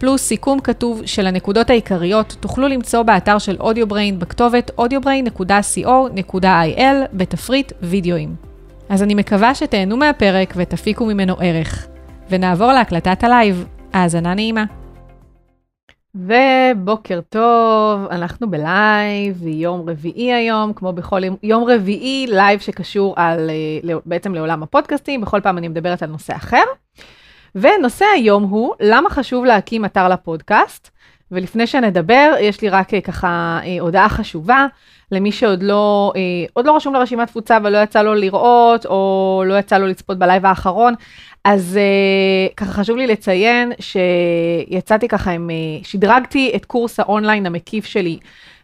פלוס סיכום כתוב של הנקודות העיקריות, תוכלו למצוא באתר של Audio Brain בכתובת audiobrain.co.il בתפריט וידאוים. אז אני מקווה שתהנו מהפרק ותפיקו ממנו ערך. ונעבור להקלטת הלייב. האזנה נעימה. ובוקר טוב, אנחנו בלייב, יום רביעי היום, כמו בכל יום רביעי, לייב שקשור על, אה, בעצם לעולם הפודקאסטים, בכל פעם אני מדברת על נושא אחר. ונושא היום הוא, למה חשוב להקים אתר לפודקאסט? ולפני שנדבר, יש לי רק אה, ככה אה, הודעה חשובה למי שעוד לא, עוד לא רשום לרשימת תפוצה ולא יצא לו לראות, או לא יצא לו לצפות בלייב האחרון. אז אה, ככה חשוב לי לציין שיצאתי ככה עם, אה, שדרגתי את קורס האונליין המקיף שלי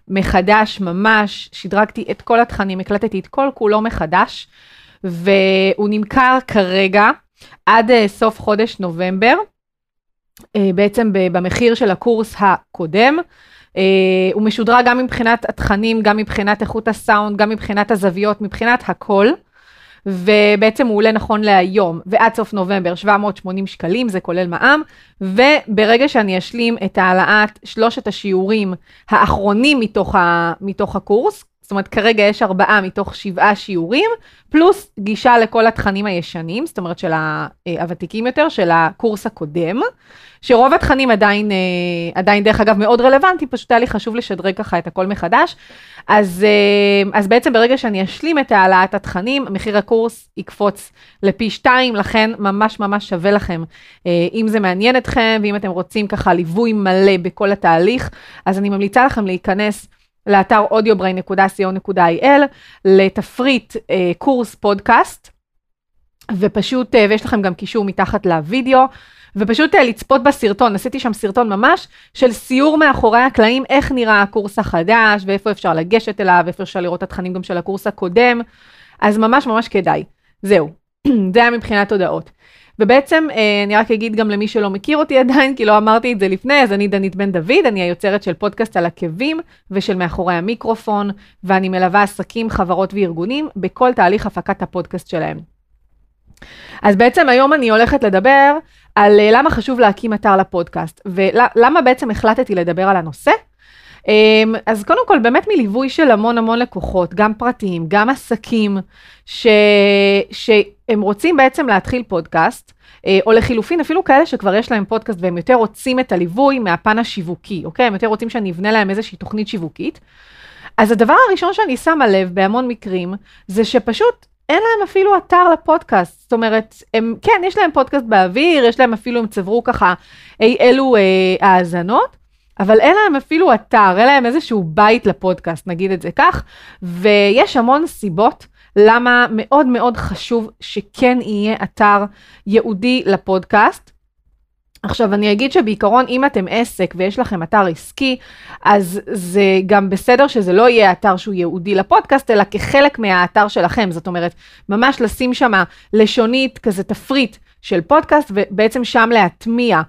מחדש ממש, שדרגתי את כל התכנים, הקלטתי את כל כולו מחדש, והוא נמכר כרגע עד אה, סוף חודש נובמבר, אה, בעצם במחיר של הקורס הקודם. Uh, הוא משודרג גם מבחינת התכנים, גם מבחינת איכות הסאונד, גם מבחינת הזוויות, מבחינת הכל. ובעצם הוא עולה נכון להיום, ועד סוף נובמבר 780 שקלים, זה כולל מע"מ, וברגע שאני אשלים את העלאת שלושת השיעורים האחרונים מתוך, ה, מתוך הקורס, זאת אומרת, כרגע יש ארבעה מתוך שבעה שיעורים, פלוס גישה לכל התכנים הישנים, זאת אומרת של אה, הוותיקים יותר, של הקורס הקודם, שרוב התכנים עדיין, אה, עדיין דרך אגב מאוד רלוונטי, פשוט היה לי חשוב לשדרג ככה את הכל מחדש. אז, אה, אז בעצם ברגע שאני אשלים את העלאת התכנים, מחיר הקורס יקפוץ לפי שתיים, לכן ממש ממש שווה לכם. אם זה מעניין אתכם, ואם אתם רוצים ככה ליווי מלא בכל התהליך, אז אני ממליצה לכם להיכנס. לאתר audiobrain.co.il, לתפריט אה, קורס פודקאסט, ופשוט, אה, ויש לכם גם קישור מתחת לוידאו, ופשוט אה, לצפות בסרטון, עשיתי שם סרטון ממש של סיור מאחורי הקלעים, איך נראה הקורס החדש, ואיפה אפשר לגשת אליו, ואיפה אפשר לראות את התכנים גם של הקורס הקודם, אז ממש ממש כדאי. זהו, זה היה מבחינת הודעות. ובעצם אה, אני רק אגיד גם למי שלא מכיר אותי עדיין, כי לא אמרתי את זה לפני, אז אני דנית בן דוד, אני היוצרת של פודקאסט על עקבים ושל מאחורי המיקרופון, ואני מלווה עסקים, חברות וארגונים בכל תהליך הפקת הפודקאסט שלהם. אז בעצם היום אני הולכת לדבר על אה, למה חשוב להקים אתר לפודקאסט, ולמה בעצם החלטתי לדבר על הנושא. אמ, אז קודם כל, באמת מליווי של המון המון לקוחות, גם פרטיים, גם עסקים, ש... שהם רוצים בעצם להתחיל פודקאסט, אה, או לחילופין, אפילו כאלה שכבר יש להם פודקאסט והם יותר רוצים את הליווי מהפן השיווקי, אוקיי? הם יותר רוצים שאני אבנה להם איזושהי תוכנית שיווקית. אז הדבר הראשון שאני שמה לב בהמון מקרים, זה שפשוט אין להם אפילו אתר לפודקאסט. זאת אומרת, הם, כן, יש להם פודקאסט באוויר, יש להם אפילו, הם צברו ככה אי אלו אה, האזנות, אבל אין להם אפילו אתר, אין להם איזשהו בית לפודקאסט, נגיד את זה כך, ויש המון סיבות למה מאוד מאוד חשוב שכן יהיה אתר ייעודי לפודקאסט. עכשיו אני אגיד שבעיקרון אם אתם עסק ויש לכם אתר עסקי, אז זה גם בסדר שזה לא יהיה אתר שהוא ייעודי לפודקאסט, אלא כחלק מהאתר שלכם. זאת אומרת, ממש לשים שם לשונית, כזה תפריט של פודקאסט, ובעצם שם להטמיע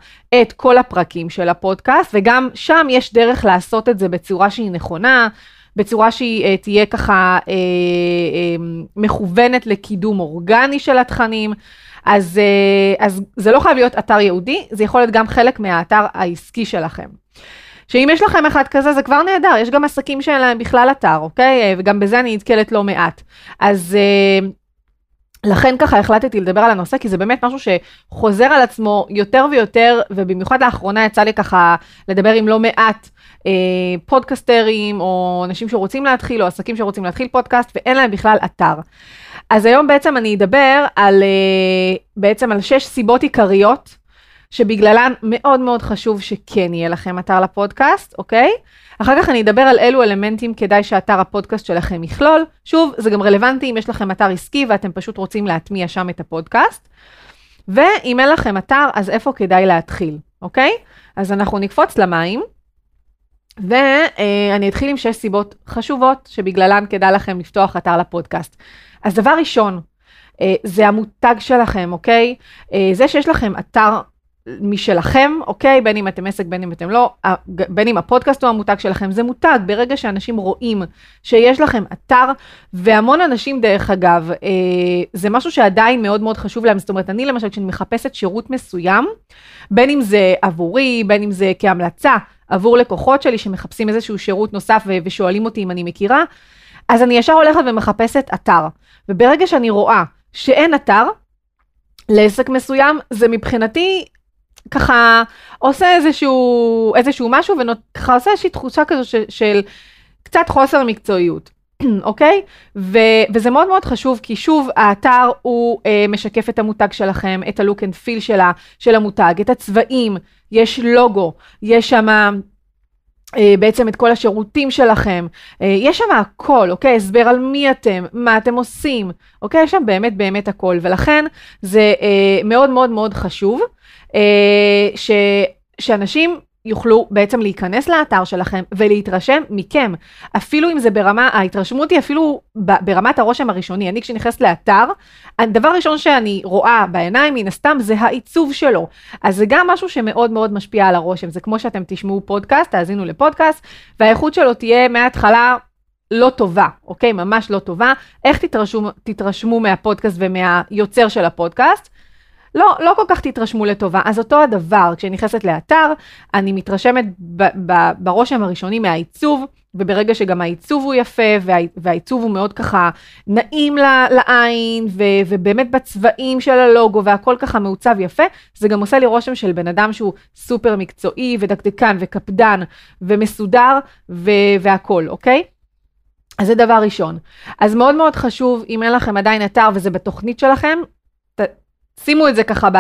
את כל הפרקים של הפודקאסט, וגם שם יש דרך לעשות את זה בצורה שהיא נכונה, בצורה שהיא uh, תהיה ככה uh, uh, מכוונת לקידום אורגני של התכנים. אז, uh, אז זה לא חייב להיות אתר ייעודי, זה יכול להיות גם חלק מהאתר העסקי שלכם. שאם יש לכם אחד כזה זה כבר נהדר, יש גם עסקים שאין להם בכלל אתר, אוקיי? וגם בזה אני נתקלת לא מעט. אז uh, לכן ככה החלטתי לדבר על הנושא, כי זה באמת משהו שחוזר על עצמו יותר ויותר, ובמיוחד לאחרונה יצא לי ככה לדבר עם לא מעט אה, פודקסטרים, או אנשים שרוצים להתחיל, או עסקים שרוצים להתחיל פודקאסט, ואין להם בכלל אתר. אז היום בעצם אני אדבר על, אה, בעצם על שש סיבות עיקריות, שבגללן מאוד מאוד חשוב שכן יהיה לכם אתר לפודקאסט, אוקיי? אחר כך אני אדבר על אילו אלמנטים כדאי שאתר הפודקאסט שלכם יכלול. שוב, זה גם רלוונטי אם יש לכם אתר עסקי ואתם פשוט רוצים להטמיע שם את הפודקאסט. ואם אין לכם אתר, אז איפה כדאי להתחיל, אוקיי? אז אנחנו נקפוץ למים. ואני אתחיל עם שש סיבות חשובות שבגללן כדאי לכם לפתוח אתר לפודקאסט. אז דבר ראשון, אה, זה המותג שלכם, אוקיי? אה, זה שיש לכם אתר משלכם, אוקיי? בין אם אתם עסק, בין אם אתם לא, בין אם הפודקאסט הוא המותג שלכם, זה מותג. ברגע שאנשים רואים שיש לכם אתר, והמון אנשים, דרך אגב, אה, זה משהו שעדיין מאוד מאוד חשוב להם. זאת אומרת, אני למשל, כשאני מחפשת שירות מסוים, בין אם זה עבורי, בין אם זה כהמלצה עבור לקוחות שלי שמחפשים איזשהו שירות נוסף ושואלים אותי אם אני מכירה, אז אני ישר הולכת ומחפשת אתר. וברגע שאני רואה שאין אתר, לעסק מסוים, זה מבחינתי ככה עושה איזשהו, איזשהו משהו וככה עושה איזושהי תחושה כזו של, של קצת חוסר מקצועיות. אוקיי? ו- וזה מאוד מאוד חשוב, כי שוב, האתר הוא אה, משקף את המותג שלכם, את הלוק אנד פיל של המותג, את הצבעים, יש לוגו, יש שם בעצם את כל השירותים שלכם, אה, יש שם הכל, אוקיי? הסבר על מי אתם, מה אתם עושים, אוקיי? יש שם באמת באמת הכל, ולכן זה אה, מאוד מאוד מאוד חשוב אה, ש, שאנשים יוכלו בעצם להיכנס לאתר שלכם ולהתרשם מכם. אפילו אם זה ברמה, ההתרשמות היא אפילו ברמת הרושם הראשוני. אני כשנכנסת לאתר, הדבר הראשון שאני רואה בעיניים, מן הסתם, זה העיצוב שלו. אז זה גם משהו שמאוד מאוד משפיע על הרושם. זה כמו שאתם תשמעו פודקאסט, תאזינו לפודקאסט, והאיכות שלו תהיה מההתחלה לא טובה, אוקיי? ממש לא טובה. איך תתרשמו, תתרשמו מהפודקאסט ומהיוצר של הפודקאסט? לא, לא כל כך תתרשמו לטובה. אז אותו הדבר, כשאני נכנסת לאתר, אני מתרשמת ב- ב- ברושם הראשוני מהעיצוב, וברגע שגם העיצוב הוא יפה, וה, והעיצוב הוא מאוד ככה נעים לעין, ו, ובאמת בצבעים של הלוגו, והכל ככה מעוצב יפה, זה גם עושה לי רושם של בן אדם שהוא סופר מקצועי, ודקדקן, וקפדן, ומסודר, ו, והכל, אוקיי? אז זה דבר ראשון. אז מאוד מאוד חשוב, אם אין לכם עדיין אתר וזה בתוכנית שלכם, שימו את זה ככה, ב...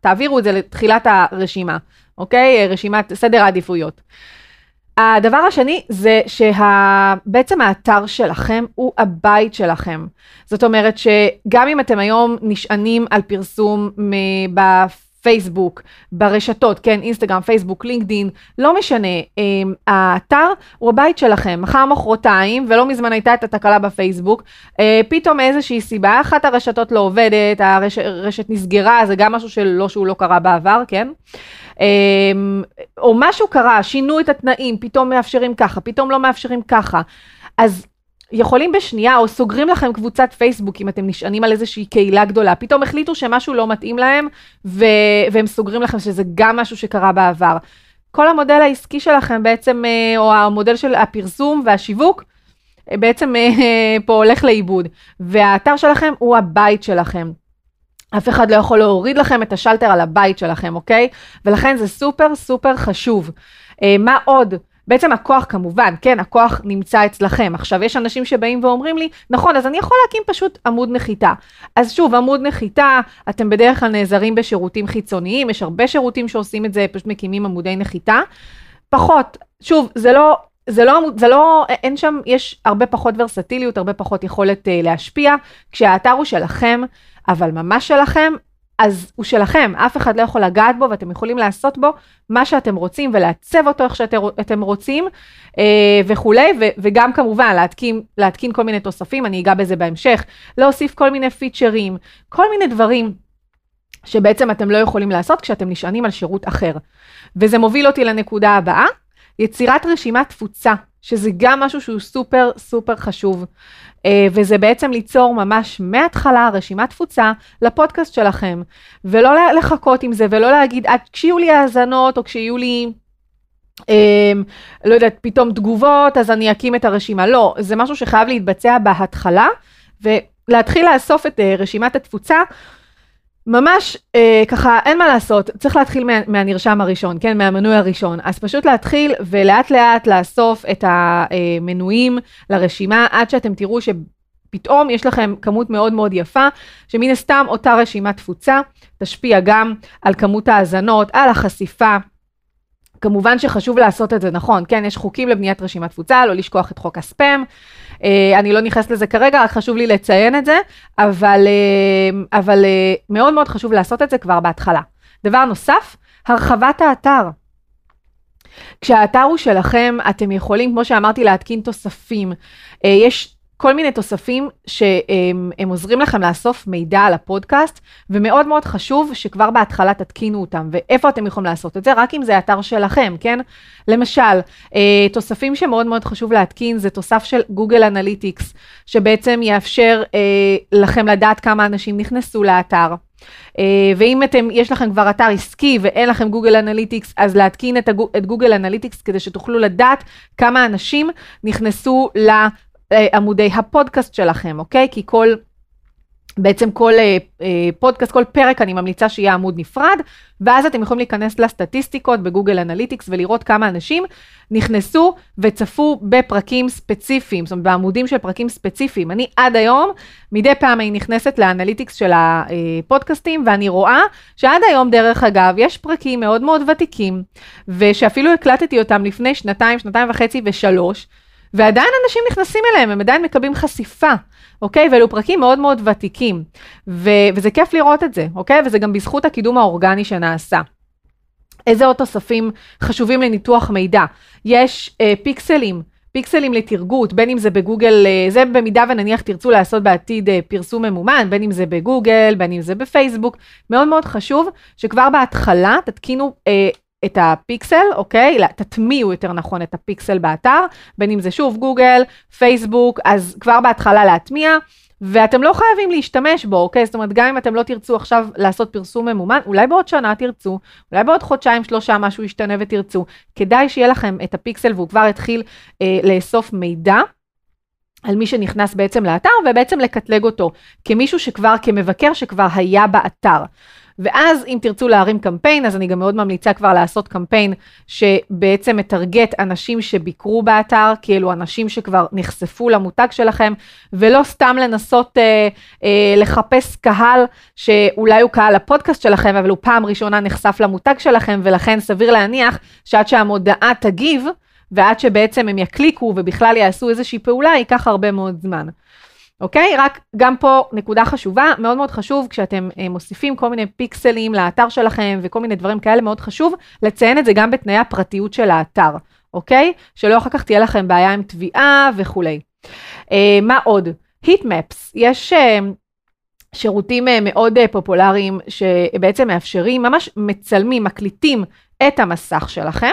תעבירו את זה לתחילת הרשימה, אוקיי? רשימת סדר העדיפויות. הדבר השני זה שבעצם שה... האתר שלכם הוא הבית שלכם. זאת אומרת שגם אם אתם היום נשענים על פרסום בפייסבוק, ברשתות, כן, אינסטגרם, פייסבוק, לינקדין, לא משנה, אמ, האתר הוא הבית שלכם, מחר מחרתיים, ולא מזמן הייתה את התקלה בפייסבוק, אה, פתאום מאיזושהי סיבה, אחת הרשתות לא עובדת, הרשת נסגרה, זה גם משהו שלא שהוא לא קרה בעבר, כן? אמ, או משהו קרה, שינו את התנאים, פתאום מאפשרים ככה, פתאום לא מאפשרים ככה. אז יכולים בשנייה, או סוגרים לכם קבוצת פייסבוק אם אתם נשענים על איזושהי קהילה גדולה, פתאום החליטו שמשהו לא מתאים להם, ו... והם סוגרים לכם שזה גם משהו שקרה בעבר. כל המודל העסקי שלכם בעצם, אה, או המודל של הפרסום והשיווק, אה, בעצם אה, פה הולך לאיבוד. והאתר שלכם הוא הבית שלכם. אף אחד לא יכול להוריד לכם את השלטר על הבית שלכם, אוקיי? ולכן זה סופר סופר חשוב. מה עוד? בעצם הכוח כמובן, כן, הכוח נמצא אצלכם. עכשיו, יש אנשים שבאים ואומרים לי, נכון, אז אני יכול להקים פשוט עמוד נחיתה. אז שוב, עמוד נחיתה, אתם בדרך כלל נעזרים בשירותים חיצוניים, יש הרבה שירותים שעושים את זה, פשוט מקימים עמודי נחיתה. פחות, שוב, זה לא, זה לא, זה לא, אין שם, יש הרבה פחות ורסטיליות, הרבה פחות יכולת uh, להשפיע, כשהאתר הוא שלכם, אבל ממש שלכם, אז הוא שלכם, אף אחד לא יכול לגעת בו ואתם יכולים לעשות בו מה שאתם רוצים ולעצב אותו איך שאתם רוצים אה, וכולי, ו, וגם כמובן להתקין, להתקין כל מיני תוספים, אני אגע בזה בהמשך, להוסיף כל מיני פיצ'רים, כל מיני דברים שבעצם אתם לא יכולים לעשות כשאתם נשענים על שירות אחר. וזה מוביל אותי לנקודה הבאה, יצירת רשימת תפוצה, שזה גם משהו שהוא סופר סופר חשוב. אה, וזה בעצם ליצור ממש מההתחלה רשימת תפוצה לפודקאסט שלכם, ולא לחכות עם זה, ולא להגיד, עד כשיהיו לי האזנות, או כשיהיו לי... אה, לא יודעת, פתאום תגובות, אז אני אקים את הרשימה. לא, זה משהו שחייב להתבצע בהתחלה, ולהתחיל לאסוף את אה, רשימת התפוצה ממש אה, ככה אין מה לעשות, צריך להתחיל מה, מהנרשם הראשון, כן, מהמנוי הראשון. אז פשוט להתחיל ולאט לאט לאסוף את המנויים לרשימה עד שאתם תראו שפתאום יש לכם כמות מאוד מאוד יפה, שמן הסתם אותה רשימת תפוצה תשפיע גם על כמות האזנות, על החשיפה. כמובן שחשוב לעשות את זה נכון, כן, יש חוקים לבניית רשימת תפוצה, לא לשכוח את חוק הספאם. אה, אני לא נכנסת לזה כרגע, רק חשוב לי לציין את זה, אבל, אה, אבל אה, מאוד מאוד חשוב לעשות את זה כבר בהתחלה. דבר נוסף, הרחבת האתר. כשהאתר הוא שלכם, אתם יכולים, כמו שאמרתי, להתקין תוספים. יש כל מיני תוספים שהם עוזרים לכם לאסוף מידע על הפודקאסט, ומאוד מאוד חשוב שכבר בהתחלה תתקינו אותם. ואיפה אתם יכולים לעשות את זה? רק אם זה אתר שלכם, כן? למשל, אה, תוספים שמאוד מאוד חשוב להתקין זה תוסף של Google Analytics, שבעצם יאפשר אה, לכם לדעת כמה אנשים נכנסו לאתר. אה, ואם אתם, יש לכם כבר אתר עסקי ואין לכם Google Analytics, אז להתקין את, את Google Analytics כדי שתוכלו לדעת כמה אנשים נכנסו לעמודי הפודקאסט שלכם, אוקיי? כי כל... בעצם כל אה, אה, פודקאסט, כל פרק אני ממליצה שיהיה עמוד נפרד, ואז אתם יכולים להיכנס לסטטיסטיקות ב Google Analytics ולראות כמה אנשים נכנסו וצפו בפרקים ספציפיים, זאת אומרת בעמודים של פרקים ספציפיים. אני עד היום, מדי פעם אני נכנסת ל Analytics של הפודקאסטים, ואני רואה שעד היום, דרך אגב, יש פרקים מאוד מאוד ותיקים, ושאפילו הקלטתי אותם לפני שנתיים, שנתיים וחצי ושלוש, ועדיין אנשים נכנסים אליהם, הם עדיין מקבלים חשיפה, אוקיי? ואלו פרקים מאוד מאוד ותיקים, ו- וזה כיף לראות את זה, אוקיי? וזה גם בזכות הקידום האורגני שנעשה. איזה עוד תוספים חשובים לניתוח מידע? יש אה, פיקסלים. פיקסלים לתרגות, בין אם זה בגוגל, אה, זה במידה ונניח תרצו לעשות בעתיד אה, פרסום ממומן, בין אם זה בגוגל, בין אם זה בפייסבוק, מאוד מאוד חשוב שכבר בהתחלה תתקינו אה, את הפיקסל, אוקיי? תטמיעו יותר נכון את הפיקסל באתר, בין אם זה שוב גוגל, פייסבוק, אז כבר בהתחלה להטמיע, ואתם לא חייבים להשתמש בו, אוקיי? זאת אומרת, גם אם אתם לא תרצו עכשיו לעשות פרסום ממומן, אולי בעוד שנה תרצו, אולי בעוד חודשיים, שלושה, משהו ישתנה ותרצו. כדאי שיהיה לכם את הפיקסל והוא כבר התחיל אה, לאסוף מידע. על מי שנכנס בעצם לאתר ובעצם לקטלג אותו כמישהו שכבר, כמבקר שכבר היה באתר. ואז אם תרצו להרים קמפיין, אז אני גם מאוד ממליצה כבר לעשות קמפיין שבעצם מטרגט אנשים שביקרו באתר, כאילו אנשים שכבר נחשפו למותג שלכם, ולא סתם לנסות אה, אה, לחפש קהל שאולי הוא קהל הפודקאסט שלכם, אבל הוא פעם ראשונה נחשף למותג שלכם, ולכן סביר להניח שעד שהמודעה תגיב, ועד שבעצם הם יקליקו ובכלל יעשו איזושהי פעולה, ייקח הרבה מאוד זמן. אוקיי? רק גם פה נקודה חשובה, מאוד מאוד חשוב, כשאתם אה, מוסיפים כל מיני פיקסלים לאתר שלכם וכל מיני דברים כאלה, מאוד חשוב לציין את זה גם בתנאי הפרטיות של האתר, אוקיי? שלא אחר כך תהיה לכם בעיה עם תביעה וכולי. אה, מה עוד? היטמפס, יש... אה, שירותים אה, מאוד אה, פופולריים שבעצם מאפשרים, ממש מצלמים, מקליטים את המסך שלכם,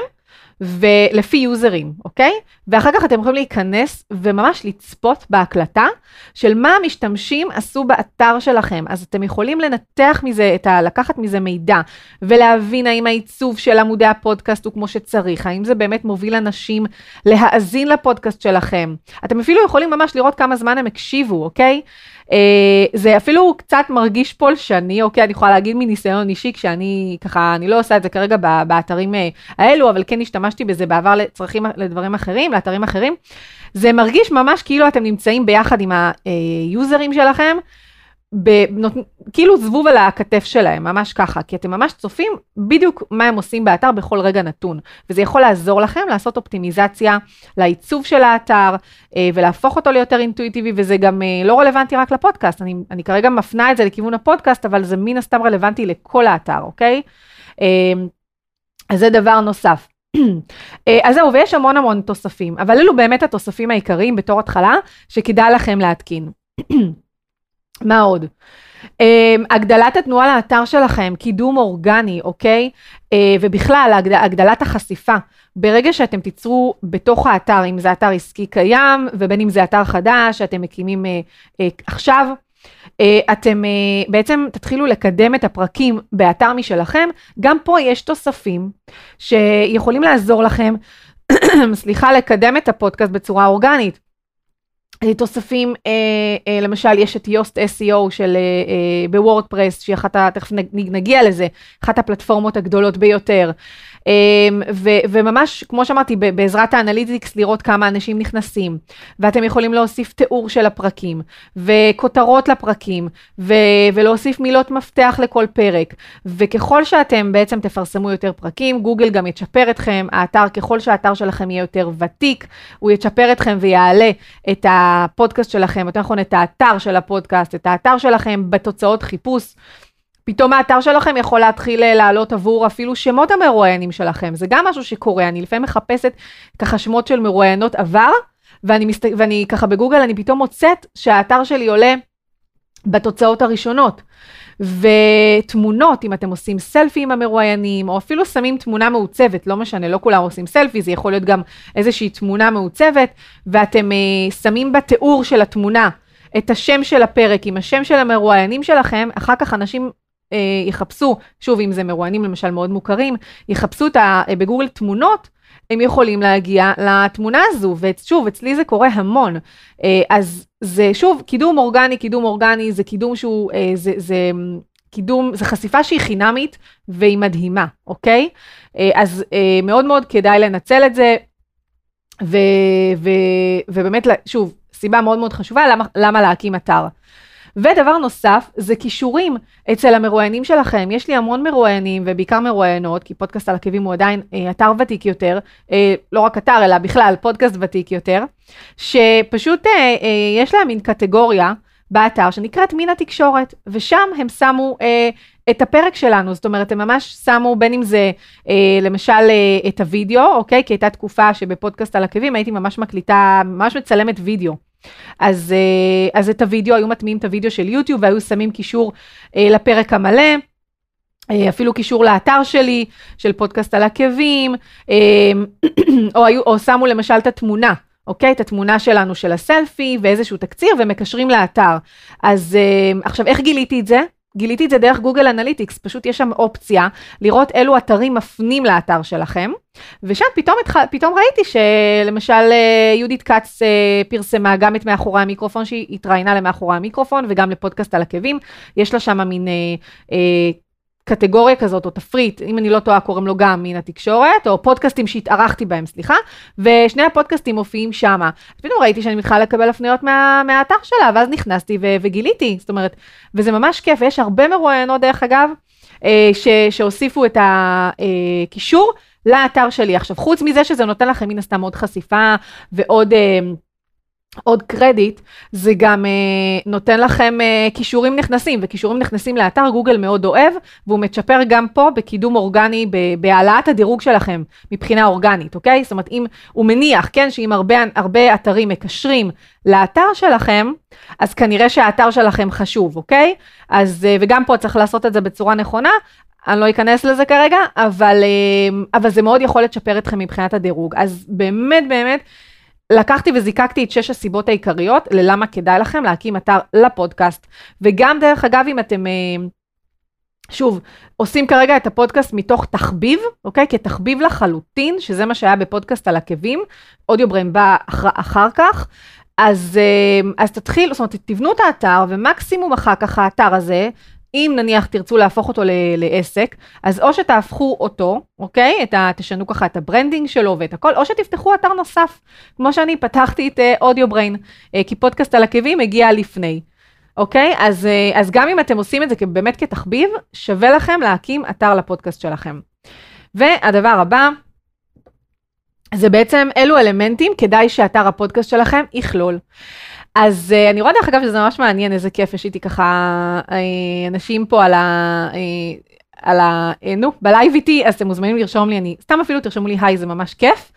ולפי יוזרים, אוקיי? ואחר כך אתם יכולים להיכנס וממש לצפות בהקלטה של מה המשתמשים עשו באתר שלכם. אז אתם יכולים לנתח מזה, את ה, לקחת מזה מידע ולהבין האם העיצוב של עמודי הפודקאסט הוא כמו שצריך, האם זה באמת מוביל אנשים להאזין לפודקאסט שלכם. אתם אפילו יכולים ממש לראות כמה זמן הם הקשיבו, אוקיי? אה, זה אפילו קצת מרגיש פולשני, אוקיי, אני יכולה להגיד מניסיון אישי, כשאני ככה, אני לא עושה את זה כרגע באתרים אה, האלו, אבל כן השתמשתי בזה בעבר לצרכים, לדברים אחרים, לאתרים אחרים. זה מרגיש ממש כאילו אתם נמצאים ביחד עם היוזרים שלכם, בנות, כאילו זבוב על הכתף שלהם, ממש ככה, כי אתם ממש צופים בדיוק מה הם עושים באתר בכל רגע נתון, וזה יכול לעזור לכם לעשות אופטימיזציה לעיצוב של האתר, אה, ולהפוך אותו ליותר אינטואיטיבי, וזה גם אה, לא רלוונטי רק לפודקאסט, אני, אני כרגע מפנה את זה לכיוון הפודקאסט, אבל זה מן הסתם רלוונטי לכל האתר, אוקיי? אה, אז זה דבר נוסף. אז זהו, ויש המון המון תוספים, אבל אלו באמת התוספים העיקריים בתור התחלה, שכדאי לכם להתקין. מה עוד? Um, הגדלת התנועה לאתר שלכם, קידום אורגני, אוקיי? Uh, ובכלל, הגד, הגדלת החשיפה. ברגע שאתם תיצרו בתוך האתר, אם זה אתר עסקי קיים, ובין אם זה אתר חדש שאתם מקימים uh, uh, עכשיו, uh, אתם uh, בעצם תתחילו לקדם את הפרקים באתר משלכם. גם פה יש תוספים שיכולים לעזור לכם, סליחה, לקדם את הפודקאסט בצורה אורגנית. תוספים, אה, אה, למשל יש את יוסט SEO של אה, אה, בוורדפרס, שהיא אחת, תכף נגיע לזה, אחת הפלטפורמות הגדולות ביותר. אמ, ו- וממש, כמו שאמרתי, בעזרת האנליטיקס לראות כמה אנשים נכנסים, ואתם יכולים להוסיף תיאור של הפרקים, וכותרות לפרקים, ו- ולהוסיף מילות מפתח לכל פרק. וככל שאתם בעצם תפרסמו יותר פרקים, גוגל גם יצ'פר אתכם, האתר, ככל שהאתר שלכם יהיה יותר ותיק, הוא יצ'פר אתכם ויעלה את הפודקאסט שלכם, יותר נכון את האתר של הפודקאסט, את האתר שלכם בתוצאות חיפוש. פתאום האתר שלכם יכול להתחיל אה, לעלות עבור אפילו שמות המרואיינים שלכם, זה גם משהו שקורה, אני לפעמים מחפשת ככה שמות של מרואיינות עבר, ואני, מסת... ואני ככה בגוגל, אני פתאום מוצאת שהאתר שלי עולה בתוצאות הראשונות. ותמונות, אם אתם עושים סלפי עם המרואיינים, או אפילו שמים תמונה מעוצבת, לא משנה, לא כולם עושים סלפי, זה יכול להיות גם איזושהי תמונה מעוצבת, ואתם uh, שמים בתיאור של התמונה את השם של הפרק עם השם של המרואיינים שלכם, אחר כך אנשים יחפשו, שוב, אם זה מרואיינים למשל מאוד מוכרים, יחפשו את ה, uh, בגוגל תמונות, הם יכולים להגיע לתמונה הזו, ושוב, אצלי זה קורה המון. אה, אז זה שוב, קידום אורגני, קידום אורגני, זה קידום שהוא, אה, זה, זה קידום, זה חשיפה שהיא חינמית והיא מדהימה, אוקיי? אה, אז מאוד מאוד כדאי לנצל את זה, ו, ו, ובאמת, שוב, סיבה מאוד מאוד חשובה למה, למה להקים אתר. ודבר נוסף, זה כישורים אצל המרואיינים שלכם. יש לי המון מרואיינים, ובעיקר מרואיינות, כי פודקאסט על עקבים הוא עדיין אה, אתר ותיק יותר, אה, לא רק אתר, אלא בכלל פודקאסט ותיק יותר, שפשוט אה, אה, יש להם מין קטגוריה באתר שנקראת מין התקשורת, ושם הם שמו אה, את הפרק שלנו, זאת אומרת, הם ממש שמו בין אם זה אה, למשל אה, את הוידאו, אוקיי? כי הייתה תקופה שבפודקאסט על עקבים הייתי ממש מקליטה, ממש מצלמת וידאו. אז, אה, אז את הוידאו, היו מטמיעים את הוידאו של יוטיוב והיו שמים קישור אה, לפרק המלא. אה, אפילו קישור לאתר שלי, של פודקאסט על עקבים, או, היו, או שמו למשל את התמונה, אוקיי? את התמונה שלנו של הסלפי ואיזשהו תקציר ומקשרים לאתר. אז עכשיו, איך גיליתי את זה? גיליתי את זה דרך Google Analytics, פשוט יש שם אופציה לראות אילו אתרים מפנים לאתר שלכם, ושם פתאום, פתאום ראיתי שלמשל אה, יהודית כץ אה, פרסמה גם את מאחורי המיקרופון, שהיא התראיינה למאחורי המיקרופון, וגם לפודקאסט על עקבים, יש לה שם מין... אה, קטגוריה כזאת, או תפריט, אם אני לא טועה, קוראים לו גם מן התקשורת, או פודקאסטים שהתארחתי בהם, סליחה, ושני הפודקאסטים מופיעים שמה. פתאום ראיתי שאני מתחילה לקבל הפניות מה, מהאתר שלה, ואז נכנסתי ו, וגיליתי, זאת אומרת, וזה ממש כיף, ויש הרבה מרואיינות, דרך אגב, אה, ש, שהוסיפו את הקישור לאתר שלי. עכשיו, חוץ מזה שזה נותן לכם מן הסתם עוד חשיפה ועוד... עוד קרדיט, זה גם אה, נותן לכם אה, כישורים נכנסים, וכישורים נכנסים לאתר גוגל מאוד אוהב, והוא מצ'פר גם פה בקידום אורגני, בהעלאת הדירוג שלכם מבחינה אורגנית, אוקיי? זאת אומרת, אם הוא מניח, כן, שאם הרבה, הרבה אתרים מקשרים לאתר שלכם, אז כנראה שהאתר שלכם חשוב, אוקיי? אז, אה, וגם פה צריך לעשות את זה בצורה נכונה, אני לא אכנס לזה כרגע, אבל, אה, אבל זה מאוד יכול לצ'פר אתכם מבחינת הדירוג. אז באמת, באמת, לקחתי וזיקקתי את שש הסיבות העיקריות ללמה כדאי לכם להקים אתר לפודקאסט. וגם דרך אגב, אם אתם, אה, שוב, עושים כרגע את הפודקאסט מתוך תחביב, אוקיי? כתחביב לחלוטין, שזה מה שהיה בפודקאסט על עקבים, Audio Brain בא אחר, אחר כך. אז, אה, אז תתחילו, זאת אומרת, תבנו את האתר, ומקסימום אחר כך האתר הזה אם נניח תרצו להפוך אותו לעסק, אז או שתהפכו אותו, אוקיי? את ה, תשנו ככה את ה branding שלו ואת הכל, או שתפתחו אתר נוסף, כמו שאני פתחתי את Audio אה, Brain, אה, כי פודקאסט על עקבים הגיע לפני. אוקיי? אז, אה, אז גם אם אתם עושים את זה באמת כתחביב, שווה לכם להקים אתר לפודקאסט שלכם. והדבר הבא, זה בעצם אילו אלמנטים כדאי שאתר הפודקאסט שלכם יכלול. אז uh, אני רואה דרך אגב שזה ממש מעניין, איזה כיף, יש איתי ככה uh, אנשים פה על ה... Uh, על ה... Uh, נו, ב live איתי, אז אתם מוזמנים לרשום לי, אני... סתם אפילו תרשמו לי היי, זה ממש כיף.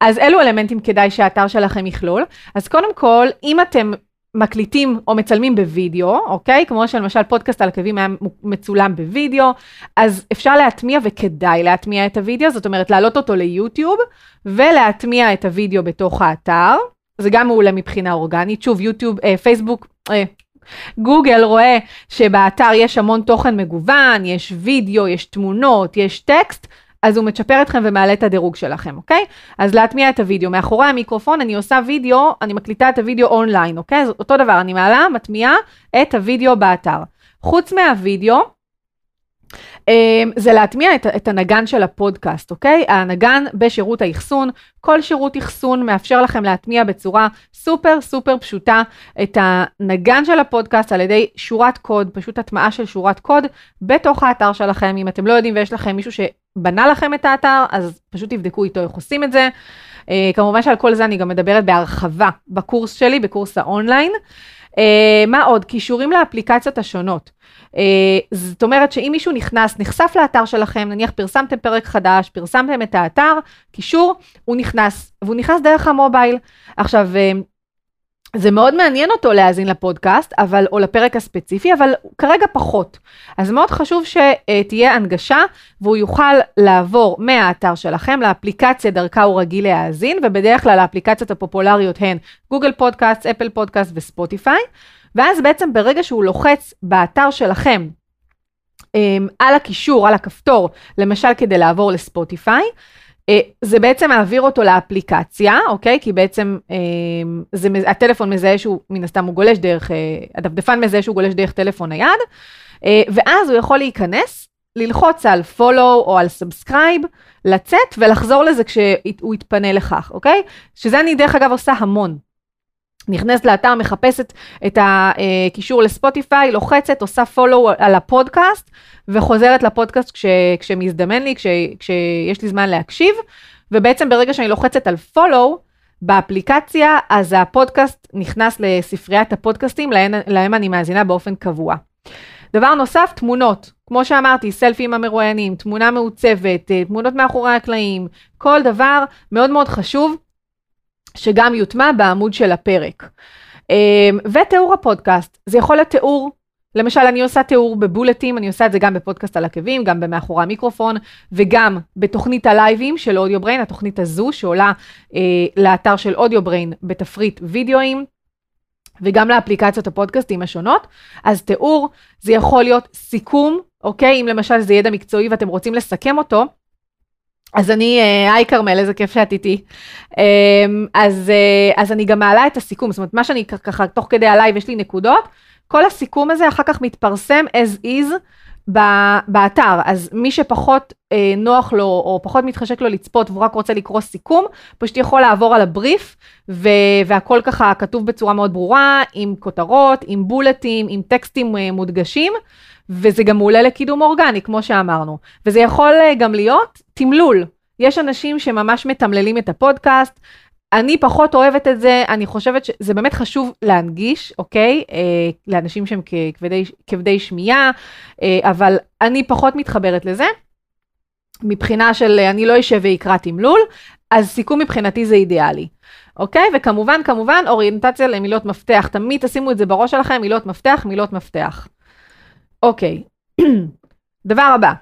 אז אילו אלמנטים כדאי שהאתר שלכם יכלול? אז קודם כל, אם אתם מקליטים או מצלמים בווידאו, אוקיי? כמו שלמשל פודקאסט על עקבים היה מצולם בווידאו, אז אפשר להטמיע וכדאי להטמיע את הווידאו, זאת אומרת להעלות אותו ליוטיוב ולהטמיע את הווידאו בתוך האתר, זה גם מעולה מבחינה אורגנית. שוב, יוטיוב, אה, פייסבוק, אה, גוגל רואה שבאתר יש המון תוכן מגוון, יש וידאו, יש תמונות, יש טקסט, אז הוא מצ'פר אתכם ומעלה את הדירוג שלכם, אוקיי? אז להטמיע את הוידאו. מאחורי המיקרופון אני עושה וידאו, אני מקליטה את הוידאו אונליין, אוקיי? אז אותו דבר, אני מעלה, מטמיעה את הוידאו באתר. חוץ מהוידאו, זה להטמיע את, את הנגן של הפודקאסט, אוקיי? הנגן בשירות האחסון, כל שירות אחסון מאפשר לכם להטמיע בצורה סופר סופר פשוטה את הנגן של הפודקאסט על ידי שורת קוד, פשוט הטמעה של שורת קוד בתוך האתר שלכם. אם אתם לא יודעים ויש לכם מישהו שבנה לכם את האתר, אז פשוט תבדקו איתו איך עושים את זה. Uh, כמובן שעל כל זה אני גם מדברת בהרחבה בקורס שלי, בקורס האונליין. מה עוד? קישורים לאפליקציות השונות. זאת אומרת שאם מישהו נכנס, נחשף לאתר שלכם, נניח פרסמתם פרק חדש, פרסמתם את האתר, קישור, הוא נכנס, והוא נכנס דרך המובייל. עכשיו, זה מאוד מעניין אותו להאזין לפודקאסט, אבל, או לפרק הספציפי, אבל כרגע פחות. אז מאוד חשוב שתהיה הנגשה, והוא יוכל לעבור מהאתר שלכם לאפליקציה דרכה הוא רגיל להאזין, ובדרך כלל האפליקציות הפופולריות הן גוגל פודקאסט, אפל פודקאסט וספוטיפיי, ואז בעצם ברגע שהוא לוחץ באתר שלכם, אמ, על הקישור, על הכפתור, למשל כדי לעבור לספוטיפיי, זה בעצם מעביר אותו לאפליקציה, אוקיי? כי בעצם אה, זה, הטלפון מזהה שהוא, מן הסתם הוא גולש דרך, אה, הדפדפן מזהה שהוא גולש דרך טלפון נייד, ואז הוא יכול להיכנס, ללחוץ על follow או על subscribe, לצאת ולחזור לזה כשהוא יתפנה לכך, אוקיי? שזה אני דרך אגב עושה המון. נכנסת לאתר, מחפשת את הקישור לספוטיפיי, לוחצת, עושה follow על הפודקאסט, וחוזרת לפודקאסט כש, כשמזדמן לי, כש, כשיש לי זמן להקשיב, ובעצם ברגע שאני לוחצת על follow באפליקציה, אז הפודקאסט נכנס לספריית הפודקאסטים, להם, להם אני מאזינה באופן קבוע. דבר נוסף, תמונות. כמו שאמרתי, סלפי עם המרואיינים, תמונה מעוצבת, אה, תמונות מאחורי הקלעים, כל דבר מאוד מאוד חשוב שגם יוטמע בעמוד של הפרק. אמ, ותיאור הפודקאסט, זה יכול להיות תיאור, למשל אני עושה תיאור בבולטים, אני עושה את זה גם בפודקאסט על עקבים, גם במאחורי המיקרופון, וגם בתוכנית הלייבים של אודיו בריין, התוכנית הזו שעולה אה, לאתר של אודיו בריין בתפריט וידאוים. וגם לאפליקציות הפודקאסטים השונות, אז תיאור, זה יכול להיות סיכום, אוקיי? אם למשל זה ידע מקצועי ואתם רוצים לסכם אותו, אז אני, אה, היי כרמל, איזה כיף שאת איתי. אמ, אז, אה, אז אני גם מעלה את הסיכום, זאת אומרת, מה שאני ככה, תוך כדי ה live יש לי נקודות, כל הסיכום הזה אחר כך מתפרסם as is באתר, אז מי שפחות אה, נוח לו או פחות מתחשק לו לצפות והוא רק רוצה לקרוא סיכום, פשוט יכול לעבור על הבריף והכל ככה כתוב בצורה מאוד ברורה, עם כותרות, עם bullet ים, עם טקסטים אה, מודגשים. וזה גם מעולה לקידום אורגני, כמו שאמרנו. וזה יכול אה, גם להיות תמלול. יש אנשים שממש מתמללים את הפודקאסט, אני פחות אוהבת את זה, אני חושבת שזה באמת חשוב להנגיש, אוקיי? אה, לאנשים שהם כבדי, כבדי שמיעה, אה, אבל אני פחות מתחברת לזה. מבחינה של אה, אני לא אשב ואקרא תמלול, אז סיכום מבחינתי זה אידיאלי. אוקיי? וכמובן, כמובן, אוריינטציה למילות מפתח. תמיד תשימו את זה בראש שלכם, מילות מפתח, מילות מפתח. אוקיי, דבר הבא,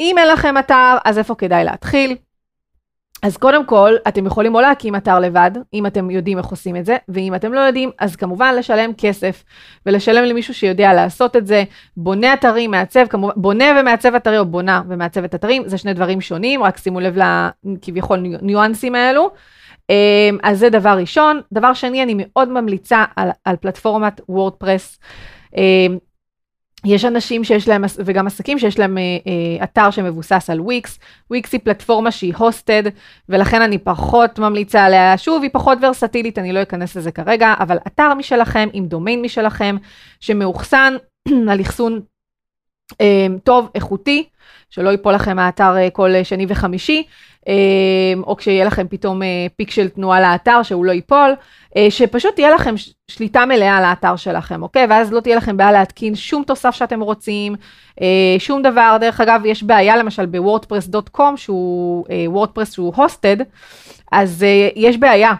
אם אין לכם אתר, אז איפה כדאי להתחיל? אז קודם כל, אתם יכולים או להקים אתר לבד, אם אתם יודעים איך עושים את זה, ואם אתם לא יודעים, אז כמובן לשלם כסף, ולשלם למישהו שיודע לעשות את זה, בונה אתרים, מעצב, כמובן, בונה ומעצב אתרים, או בונה ומעצבת אתרים, זה שני דברים שונים, רק שימו לב לכביכול ניואנסים האלו. אמ, אז זה דבר ראשון. דבר שני, אני מאוד ממליצה על, על פלטפורמת וורדפרס. יש אנשים שיש להם, וגם עסקים שיש להם אה, אה, אתר שמבוסס על וויקס. וויקס היא פלטפורמה שהיא hosted, ולכן אני פחות ממליצה עליה. שוב, היא פחות ורסטילית, אני לא אכנס לזה כרגע, אבל אתר משלכם, עם דומיין משלכם, שמאוחסן על אחסון אה, טוב, איכותי, שלא ייפול לכם האתר אה, כל שני וחמישי, אה, או כשיהיה לכם פתאום אה, peak של תנועה לאתר שהוא לא ייפול. אה, שפשוט תהיה לכם שליטה מלאה על האתר שלכם, אוקיי? ואז לא תהיה לכם בעיה להתקין שום תוסף שאתם רוצים, אה, שום דבר. דרך אגב, יש בעיה למשל בוורדפרס.קום, שהוא וורדפרס שהוא הוסטד, אז יש בעיה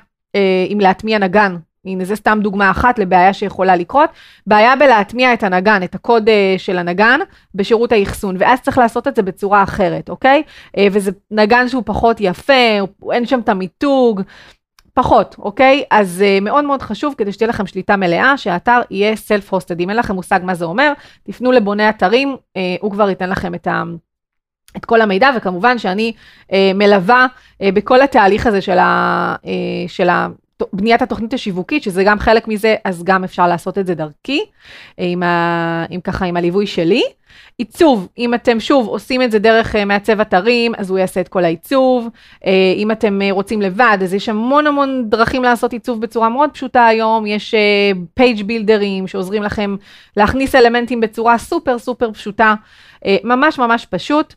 עם להטמיע נגן. הנה, זה סתם דוגמה אחת לבעיה שיכולה לקרות. בעיה בלהטמיע את הנגן, את הקוד של הנגן, בשירות האחסון, ואז צריך לעשות את זה בצורה אחרת, אוקיי? וזה נגן שהוא פחות יפה, אין שם את המיתוג. פחות, אוקיי? אז uh, מאוד מאוד חשוב כדי שתהיה לכם שליטה מלאה, שהאתר יהיה self-hosted. אם אין לכם מושג מה זה אומר, תפנו לבוני אתרים, הוא כבר ייתן לכם את ה... את כל המידע, וכמובן שאני uh, מלווה uh, בכל התהליך הזה של, ה, uh, של ה, בניית התוכנית השיווקית, שזה גם חלק מזה, אז גם אפשר לעשות את זה דרכי, עם, ה, עם ככה, עם הליווי שלי. עיצוב, אם אתם שוב עושים את זה דרך uh, מעצב אתרים, אז הוא יעשה את כל העיצוב. Uh, אם אתם uh, רוצים לבד, אז יש המון המון דרכים לעשות עיצוב בצורה מאוד פשוטה היום. יש page uh, builder ים שעוזרים לכם להכניס אלמנטים בצורה סופר סופר פשוטה, uh, ממש ממש פשוט.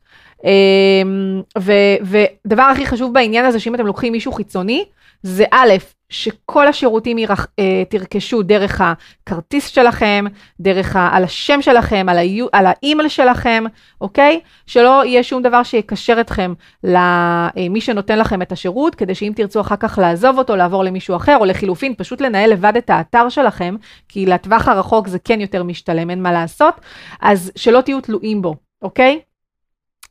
ודבר הכי חשוב בעניין הזה, שאם אתם לוקחים מישהו חיצוני, זה א', שכל השירותים ירח, אה, תרכשו דרך הכרטיס שלכם, דרך ה, על השם שלכם, על, היו, על האימייל שלכם, אוקיי? שלא יהיה שום דבר שיקשר אתכם למי אה, שנותן לכם את השירות, כדי שאם תרצו אחר כך לעזוב אותו, לעבור למישהו אחר, או לחילופין, פשוט לנהל לבד את האתר שלכם, כי לטווח הרחוק זה כן יותר משתלם, אין מה לעשות, אז שלא תהיו תלויים בו, אוקיי?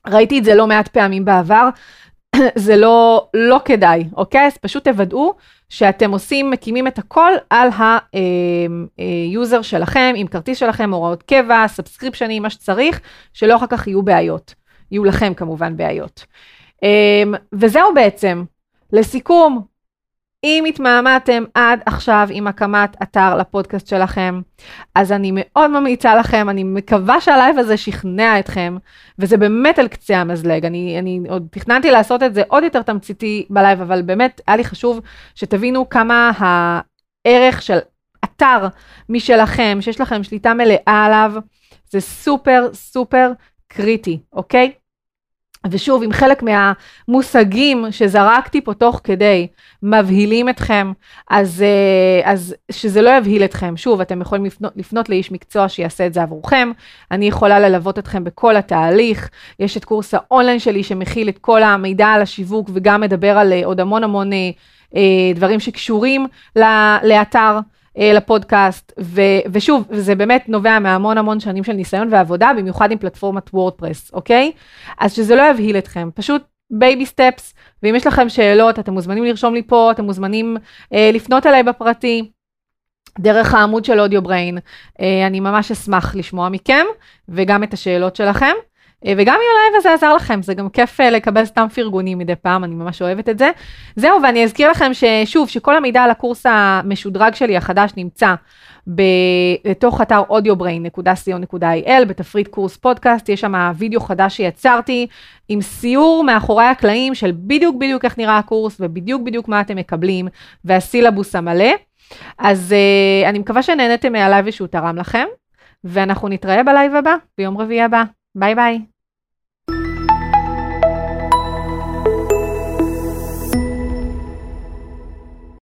ראיתי את זה לא מעט פעמים בעבר, זה לא, לא כדאי, אוקיי? אז פשוט תוודאו שאתם עושים, מקימים את הכל על ה user אה, שלכם, עם כרטיס שלכם, הוראות קבע, subscription ים, מה שצריך, שלא אחר כך יהיו בעיות. יהיו לכם כמובן בעיות. אמ, וזהו בעצם. לסיכום, אם התמהמהתם עד עכשיו עם הקמת אתר לפודקאסט שלכם, אז אני מאוד ממליצה לכם, אני מקווה שה live הזה שכנע אתכם, וזה באמת על קצה המזלג. אני, אני עוד תכננתי לעשות את זה עוד יותר תמציתי ב live, אבל באמת היה לי חשוב שתבינו כמה הערך של אתר משלכם, שיש לכם שליטה מלאה עליו, זה סופר סופר קריטי, אוקיי? ושוב, אם חלק מהמושגים שזרקתי פה תוך כדי מבהילים אתכם, אז, אה, אז שזה לא יבהיל אתכם. שוב, אתם יכולים לפנות, לפנות לאיש מקצוע שיעשה את זה עבורכם. אני יכולה ללוות אתכם בכל התהליך. יש את קורס האונליין שלי שמכיל את כל המידע על השיווק וגם מדבר על אה, עוד המון המון אה, דברים שקשורים לאתר. אה, לפודקאסט, ו, ושוב, זה באמת נובע מהמון המון שנים של ניסיון ועבודה, במיוחד עם פלטפורמת וורדפרס, אוקיי? אז שזה לא יבהיל אתכם, פשוט baby steps, ואם יש לכם שאלות, אתם מוזמנים לרשום לי פה, אתם מוזמנים אה, לפנות אליי בפרטי. דרך העמוד של אודיו בריין, אה, אני ממש אשמח לשמוע מכם וגם את השאלות שלכם. אה, וגם אם ה live הזה עזר לכם, זה גם כיף אה, לקבל סתם פרגונים מדי פעם, אני ממש אוהבת את זה. זהו, ואני אזכיר לכם ששוב, שכל המידע על הקורס המשודרג שלי החדש נמצא בתוך אתר audiobrain.co.il, בתפריט קורס פודקאסט, יש שם וידאו חדש שיצרתי, עם סיור מאחורי הקלעים של בדיוק בדיוק איך נראה הקורס, ובדיוק בדיוק מה אתם מקבלים, והסילבוס המלא. אז uh, אני מקווה שנהנתם מה live ושהוא תרם לכם, ואנחנו נתראה ב live הבא, ביום רביעי הבא. Bye bye.